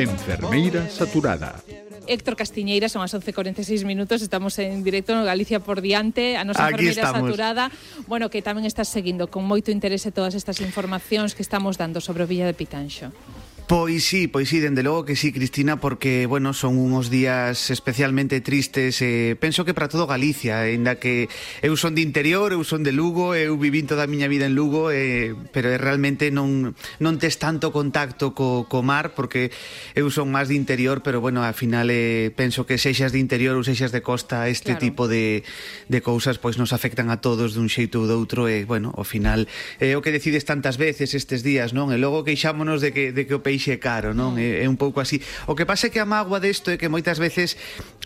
Enfermeira Saturada. Héctor Castiñeira, son as 11.46 minutos, estamos en directo no Galicia por diante, a nosa Aquí enfermeira estamos. saturada, bueno, que tamén estás seguindo con moito interese todas estas informacións que estamos dando sobre o Villa de Pitanxo. Pois sí, pois sí, dende logo que sí, Cristina, porque, bueno, son unhos días especialmente tristes, eh, penso que para todo Galicia, ainda que eu son de interior, eu son de Lugo, eu vivín toda a miña vida en Lugo, eh, pero realmente non, non tes tanto contacto co, co mar, porque eu son máis de interior, pero, bueno, al final eh, penso que sexas de interior ou sexas de costa, este claro. tipo de, de cousas, pois nos afectan a todos dun xeito ou doutro, e, bueno, ao final, eh, o que decides tantas veces estes días, non? E logo queixámonos de que, de que o peixe eixe caro, non? É, é un pouco así. O que pasa é que a mágoa desto é que moitas veces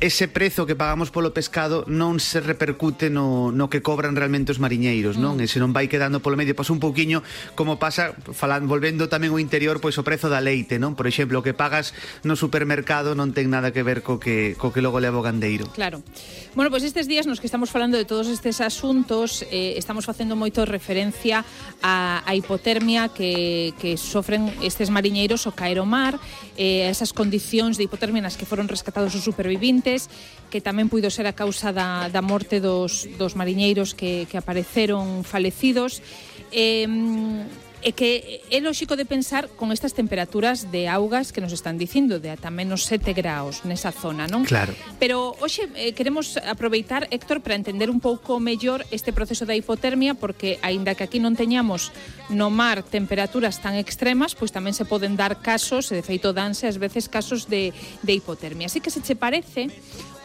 ese prezo que pagamos polo pescado non se repercute no, no que cobran realmente os mariñeiros, non? Mm. E se non vai quedando polo medio, pasa un pouquiño como pasa, falan, volvendo tamén o interior, pois o prezo da leite, non? Por exemplo, o que pagas no supermercado non ten nada que ver co que, co que logo leva o gandeiro. Claro. Bueno, pois pues estes días nos que estamos falando de todos estes asuntos, eh, estamos facendo moito referencia a, a hipotermia que, que sofren estes mariñeiros anos ao caer o mar, eh, esas condicións de hipotermia nas que foron rescatados os supervivintes, que tamén puido ser a causa da, da morte dos, dos mariñeiros que, que apareceron falecidos. Eh, É que é lógico de pensar con estas temperaturas de augas que nos están dicindo de ata menos 7 graus nesa zona, non? Claro. Pero hoxe eh, queremos aproveitar, Héctor, para entender un pouco mellor este proceso da hipotermia porque aínda que aquí non teñamos no mar temperaturas tan extremas, pois tamén se poden dar casos, e de feito danse ás veces casos de, de hipotermia. Así que se che parece,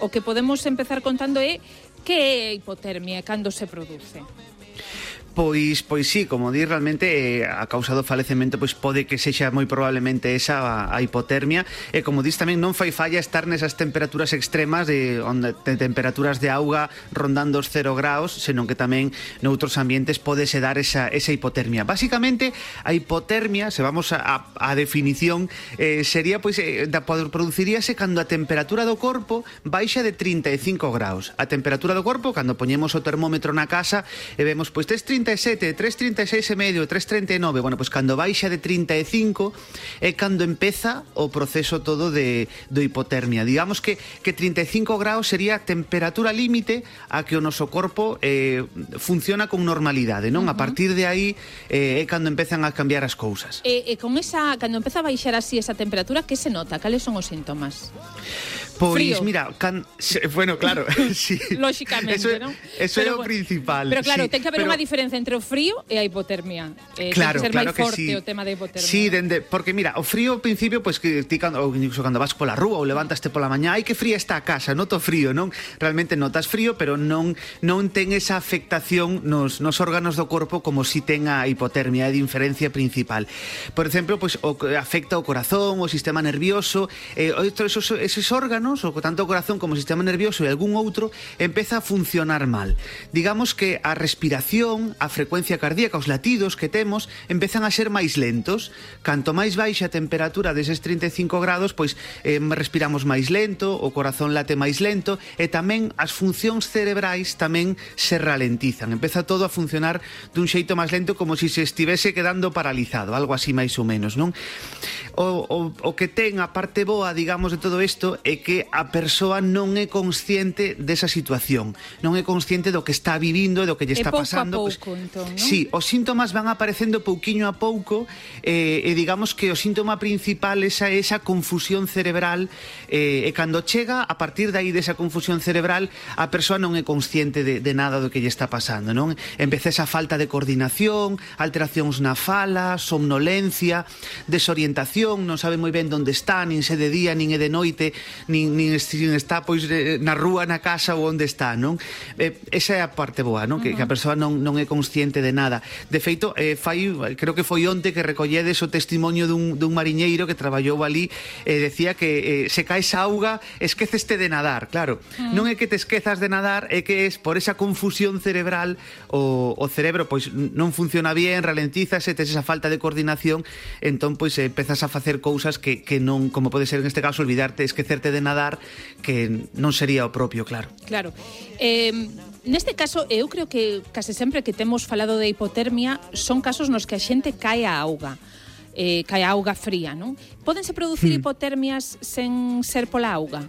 o que podemos empezar contando é que é a hipotermia, cando se produce. Pois, pois sí, como di, realmente eh, a causa do falecemento pois pode que sexa moi probablemente esa a, a hipotermia e como dis tamén non fai falla estar nesas temperaturas extremas de, onde, de temperaturas de auga rondando os 0 graus, senón que tamén noutros ambientes pode se dar esa, esa hipotermia. Básicamente, a hipotermia, se vamos a, a, a definición, eh, sería pois eh, da, produciríase cando a temperatura do corpo baixa de 35 graus. A temperatura do corpo, cando poñemos o termómetro na casa e vemos pois tes 35 3.37, 3.36 e medio, 3.39, bueno, pois pues cando baixa de 35 é cando empeza o proceso todo de, do hipotermia. Digamos que, que 35 graus sería a temperatura límite a que o noso corpo eh, funciona con normalidade, non? Uh -huh. A partir de aí eh, é cando empezan a cambiar as cousas. E, e con esa, cando empeza a baixar así esa temperatura, que se nota? Cales son os síntomas? Pois, Frío. mira, can... bueno, claro, sí. Lóxicamente, eso, é. Eso pero, é o bueno, principal. Pero claro, sí, ten que haber pero... unha diferencia entre o frío e a hipotermia. Eh, claro, que ser claro máis forte sí. o tema da hipotermia. Sí, dende, porque mira, o frío ao principio, pois pues, que ti cando, ou, incluso cando vas pola rúa ou levantaste pola mañá, ai que fría está a casa, noto frío, non? Realmente notas frío, pero non non ten esa afectación nos, nos órganos do corpo como si ten a hipotermia, é diferencia principal. Por exemplo, pois pues, o, afecta o corazón, o sistema nervioso, eh, outros, esos, esos órganos, o, tanto o corazón como o sistema nervioso e algún outro, empeza a funcionar mal. Digamos que a respiración, a a frecuencia cardíaca, os latidos que temos empezan a ser máis lentos. Canto máis baixa a temperatura deses 35 grados, pois eh, respiramos máis lento, o corazón late máis lento e tamén as funcións cerebrais tamén se ralentizan. Empeza todo a funcionar dun xeito máis lento como se si se estivese quedando paralizado, algo así máis ou menos, non? O, o, o que ten a parte boa, digamos, de todo isto é que a persoa non é consciente desa situación, non é consciente do que está vivindo e do que lle está e pouco pasando. A pouco, pois, entón, non? Sí, os síntomas van aparecendo pouquiño a pouco eh, e digamos que o síntoma principal esa é esa confusión cerebral eh, e cando chega, a partir dai desa confusión cerebral, a persoa non é consciente de, de nada do que lle está pasando, non? Empeza esa falta de coordinación, alteracións na fala, somnolencia, desorientación, non sabe moi ben onde está, nin se de día, nin é de noite, nin, nin, nin está pois eh, na rúa, na casa ou onde está, non? Eh, esa é a parte boa, non? Uh -huh. Que, que a persoa non, non é consciente consciente de nada. De feito, eh, fai, creo que foi onte que recolledes o testimonio dun, dun mariñeiro que traballou ali e eh, decía que eh, se caes a auga, esqueceste de nadar, claro. Mm. Non é que te esquezas de nadar, é que es por esa confusión cerebral o, o cerebro pois non funciona bien, ralentízase, tes esa falta de coordinación, entón pois empezas a facer cousas que, que non, como pode ser en este caso, olvidarte, esquecerte de nadar, que non sería o propio, claro. Claro. Eh, Neste caso, eu creo que case sempre que temos falado de hipotermia son casos nos que a xente cae a auga eh, cae a auga fría, non? Podense producir hmm. hipotermias sen ser pola auga?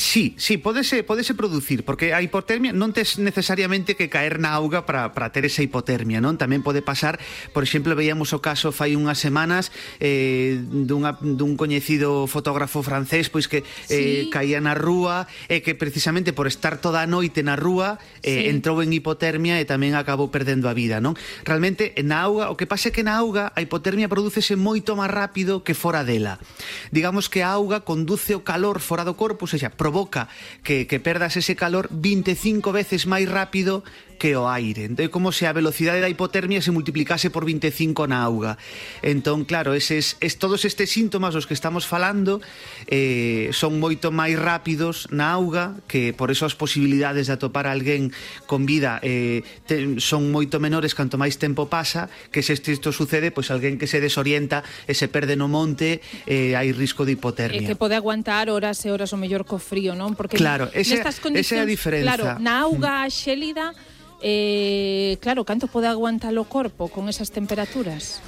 Sí, sí, podese, podese producir, porque a hipotermia non tes necesariamente que caer na auga para, para ter esa hipotermia, non? Tamén pode pasar, por exemplo, veíamos o caso fai unhas semanas eh, dunha, dun coñecido fotógrafo francés pois que eh, sí. caía na rúa e eh, que precisamente por estar toda a noite na rúa eh, sí. entrou en hipotermia e tamén acabou perdendo a vida, non? Realmente, na auga, o que pasa é que na auga a hipotermia prodúcese moito máis rápido que fora dela. Digamos que a auga conduce o calor fora do corpo, ou seja, provoca que, que perdas ese calor 25 veces máis rápido que o aire. Entón, como se a velocidade da hipotermia se multiplicase por 25 na auga. Entón, claro, eses, es, todos estes síntomas dos que estamos falando eh, son moito máis rápidos na auga, que por eso as posibilidades de atopar alguén con vida eh, te, son moito menores canto máis tempo pasa, que se isto sucede, pois alguén que se desorienta e se perde no monte, eh, hai risco de hipotermia. E que pode aguantar horas e horas o mellor co frío, non? Porque claro, ese, nestas condicións, esa é a diferenza. Claro, na auga mm. xélida, eh, claro, canto pode aguantar o corpo con esas temperaturas?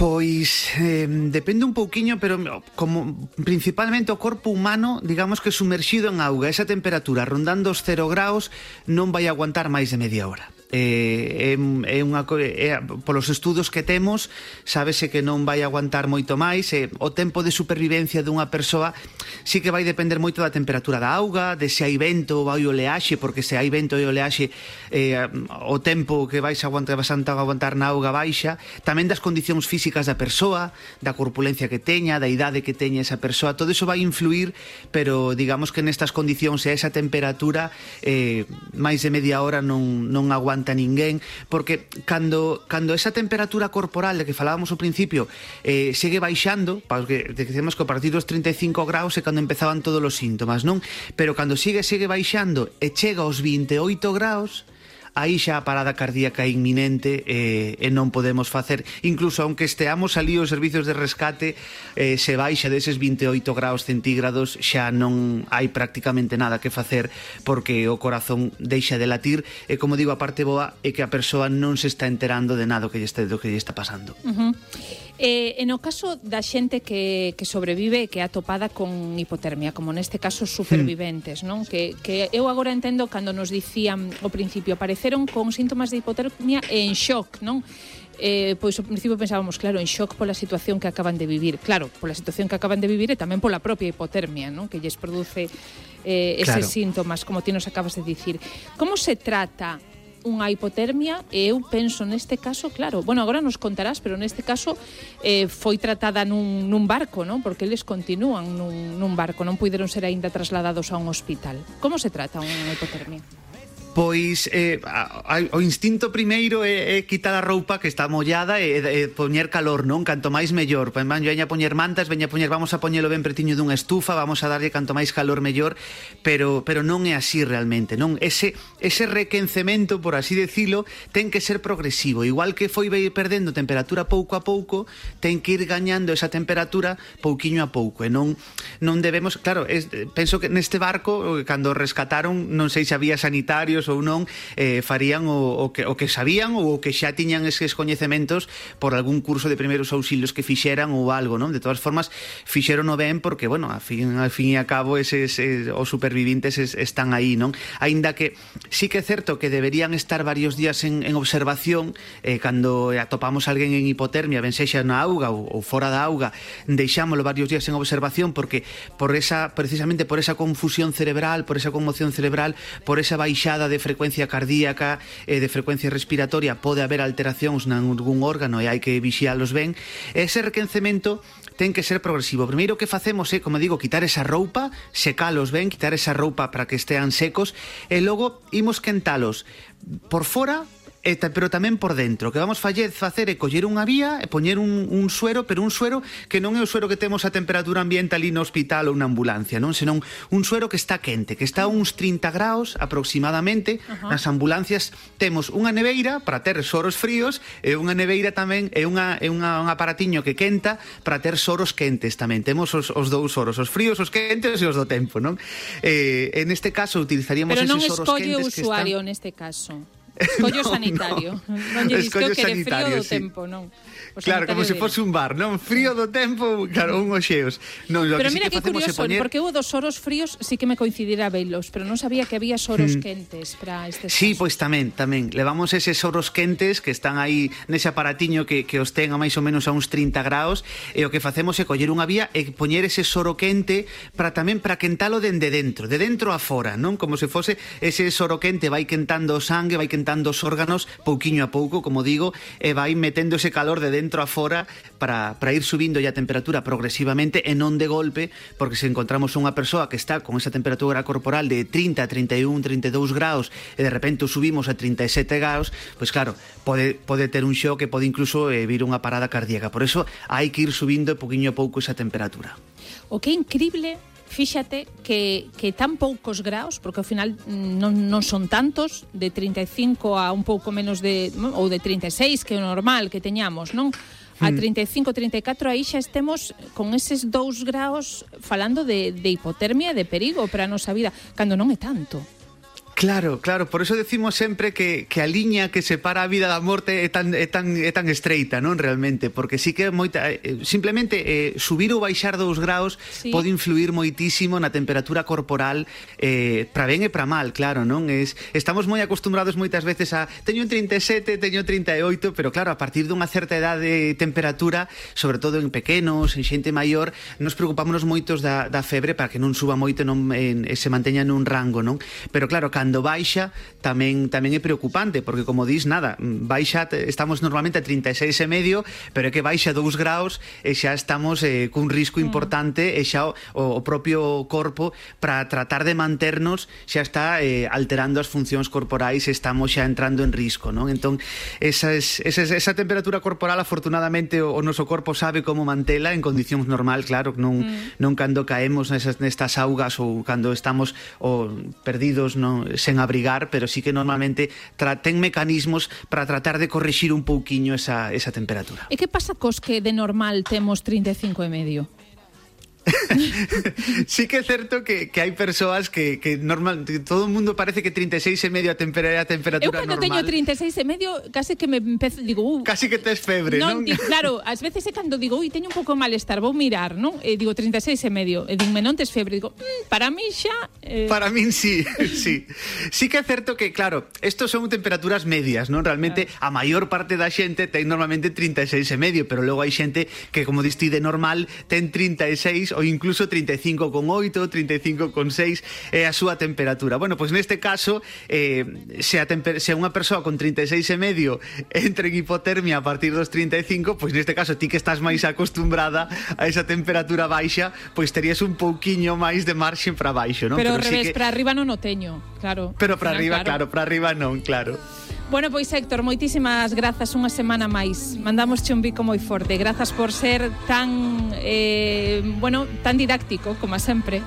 Pois eh, depende un pouquiño, pero oh, como principalmente o corpo humano, digamos que sumerxido en auga, esa temperatura rondando os 0 graus non vai aguantar máis de media hora eh, é, é unha é, polos estudos que temos sábese que non vai aguantar moito máis e o tempo de supervivencia dunha persoa sí que vai depender moito da temperatura da auga, de se hai vento ou hai oleaxe, porque se hai vento e oleaxe eh, o tempo que vais aguantar, vas a aguantar na auga baixa, tamén das condicións físicas da persoa, da corpulencia que teña, da idade que teña esa persoa, todo iso vai influir, pero digamos que nestas condicións e esa temperatura eh, máis de media hora non, non aguanta espanta ninguén, porque cando, cando esa temperatura corporal de que falábamos ao principio eh, segue baixando, porque decimos que a partir dos 35 graus é cando empezaban todos os síntomas, non? Pero cando sigue, sigue baixando e chega aos 28 graus, aí xa a parada cardíaca é inminente eh, e non podemos facer. Incluso, aunque esteamos ali os servizos de rescate, eh, se baixa deses 28 graus centígrados, xa non hai prácticamente nada que facer porque o corazón deixa de latir e, como digo, a parte boa é que a persoa non se está enterando de nada do que lle está, do que lle está pasando. Uh -huh. Eh, en o caso da xente que, que sobrevive e que é atopada con hipotermia, como neste caso superviventes, hmm. non? Que, que eu agora entendo cando nos dicían ao principio, apareceron con síntomas de hipotermia e en shock, non? eh, pois ao principio pensábamos, claro, en shock pola situación que acaban de vivir. Claro, pola situación que acaban de vivir e tamén pola propia hipotermia, non? que lles produce eh, eses claro. síntomas, como ti nos acabas de dicir. Como se trata unha hipotermia e eu penso neste caso, claro, bueno, agora nos contarás, pero neste caso eh, foi tratada nun, nun barco, non? Porque eles continúan nun, nun barco, non puideron ser aínda trasladados a un hospital. Como se trata unha hipotermia? pois eh, a, a, o instinto primeiro é, é quitar a roupa que está mollada e, e poñer calor, non? Canto máis mellor. Pois, veña a poñer mantas, veña a poñer, vamos a poñelo ben pretiño dunha estufa, vamos a darlle canto máis calor mellor, pero pero non é así realmente, non? Ese ese requencemento, por así decirlo, ten que ser progresivo. Igual que foi perdendo temperatura pouco a pouco, ten que ir gañando esa temperatura pouquiño a pouco, e non non debemos, claro, es, penso que neste barco cando rescataron, non sei se había sanitarios universitarios ou non eh, farían o, o, que, o que sabían ou o que xa tiñan eses coñecementos por algún curso de primeiros auxilios que fixeran ou algo, non? De todas formas, fixeron o ben porque, bueno, a fin, a fin e a cabo eses, es, os supervivintes es, están aí, non? Aínda que sí que é certo que deberían estar varios días en, en observación eh, cando atopamos alguén en hipotermia, ben sexa na auga ou, ou fora da auga, deixámolo varios días en observación porque por esa precisamente por esa confusión cerebral, por esa conmoción cerebral, por esa baixada de frecuencia cardíaca e de frecuencia respiratoria pode haber alteracións nalgún órgano e hai que vixialos ben, ese requencemento ten que ser progresivo. Primeiro que facemos é, como digo, quitar esa roupa, secalos ben, quitar esa roupa para que estean secos e logo imos quentalos por fora Eh, e, pero tamén por dentro. O que vamos fallez facer é coller unha vía e poñer un, un suero, pero un suero que non é o suero que temos a temperatura ambiente ali no hospital ou na ambulancia, non, senón un suero que está quente, que está a uns 30 graus aproximadamente. Uh -huh. Nas ambulancias temos unha neveira para ter soros fríos e unha neveira tamén é unha é unha, un aparatiño que quenta para ter soros quentes tamén. Temos os, os dous soros, os fríos, os quentes e os do tempo, non? Eh, en este caso utilizaríamos pero esos soros quentes que están Pero non escolle o usuario neste caso. Escollo no, sanitario. No. Non lle disco que era frío do sí. tempo, non. O claro, como se fose un bar, non? Frío do tempo, claro, un oxeos. Non, pero que mira sí que, que curioso, poñer... porque eu dos soros fríos sí que me coincidira velos, pero non sabía que había soros mm. quentes para este Sí, pois pues, tamén, tamén. Levamos eses soros quentes que están aí nese aparatiño que, que os ten a máis ou menos a uns 30 graus e o que facemos é coller unha vía e poñer ese soro quente para tamén para quentalo dende dentro, de dentro a fora, non? Como se fose ese soro quente vai quentando o sangue, vai quentando esquentando os órganos pouquiño a pouco, como digo, e vai metendo ese calor de dentro a fora para, para ir subindo a temperatura progresivamente e non de golpe, porque se encontramos unha persoa que está con esa temperatura corporal de 30, 31, 32 graus e de repente subimos a 37 graus, pois pues claro, pode, pode ter un xoque, pode incluso eh, vir unha parada cardíaca. Por eso hai que ir subindo poquinho a pouco esa temperatura. O que é increíble fíxate que, que tan poucos graus, porque ao final mm, non, non son tantos, de 35 a un pouco menos de, ou de 36, que é o normal que teñamos, non? A hmm. 35, 34, aí xa estemos con eses dous graus falando de, de hipotermia e de perigo para a nosa vida, cando non é tanto. Claro, claro, por eso decimos sempre que, que a liña que separa a vida da morte é tan, é tan, é tan estreita, non realmente, porque sí que moita, eh, simplemente eh, subir ou baixar dous graus sí. pode influir moitísimo na temperatura corporal eh, para ben e para mal, claro, non? Es, estamos moi acostumbrados moitas veces a teño 37, teño 38, pero claro, a partir dunha certa edade de temperatura, sobre todo en pequenos, en xente maior, nos preocupámonos moitos da, da febre para que non suba moito non, en, se manteña nun rango, non? Pero claro, cando cando baixa tamén tamén é preocupante porque como dis nada, baixa estamos normalmente a 36 e medio, pero é que baixa 2 graus e xa estamos eh, cun risco mm. importante e xa o, o propio corpo para tratar de manternos xa está eh, alterando as funcións corporais, estamos xa entrando en risco, non? Entón, esa, es, esa, esa temperatura corporal afortunadamente o, o noso corpo sabe como mantela en condicións normal, claro, non mm. non cando caemos nesas nestas augas ou cando estamos o perdidos non sen abrigar, pero sí que normalmente traten mecanismos para tratar de corrixir un pouquiño esa, esa temperatura. E que pasa cos que de normal temos 35 e medio? sí que é certo que, que hai persoas que, que normal que todo o mundo parece que 36 e medio a temperatura a temperatura Eu cando normal. teño 36 e medio case que me empezo, digo, uh, casi que tes febre, non? non? Digo, claro, ás veces é cando digo, ui, teño un pouco de malestar, vou mirar, non? E digo 36 e medio, e dime, non tes febre, digo, mm, para mí xa eh... Para min sí, sí. Sí que é certo que, claro, estos son temperaturas medias, non? Realmente claro. a maior parte da xente ten normalmente 36 e medio, pero logo hai xente que como diste de normal ten 36 ou ou incluso 35,8, 35,6 é a súa temperatura. Bueno, pois neste caso, eh, se, a se unha persoa con 36 e medio entra en hipotermia a partir dos 35, pois neste caso ti que estás máis acostumbrada a esa temperatura baixa, pois terías un pouquiño máis de marxe para baixo, non? Pero, Pero revés, sí que... para arriba non o teño, claro. Pero para arriba, claro, claro para arriba non, claro. Bueno, pois Héctor, moitísimas grazas unha semana máis. Mandamos un bico moi forte. Grazas por ser tan, eh, bueno, tan didáctico, como sempre.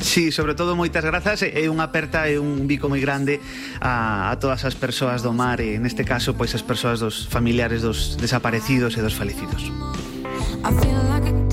Sí, sobre todo moitas grazas e unha aperta e un bico moi grande a, a todas as persoas do mar e neste caso pois as persoas dos familiares dos desaparecidos e dos falecidos. I feel like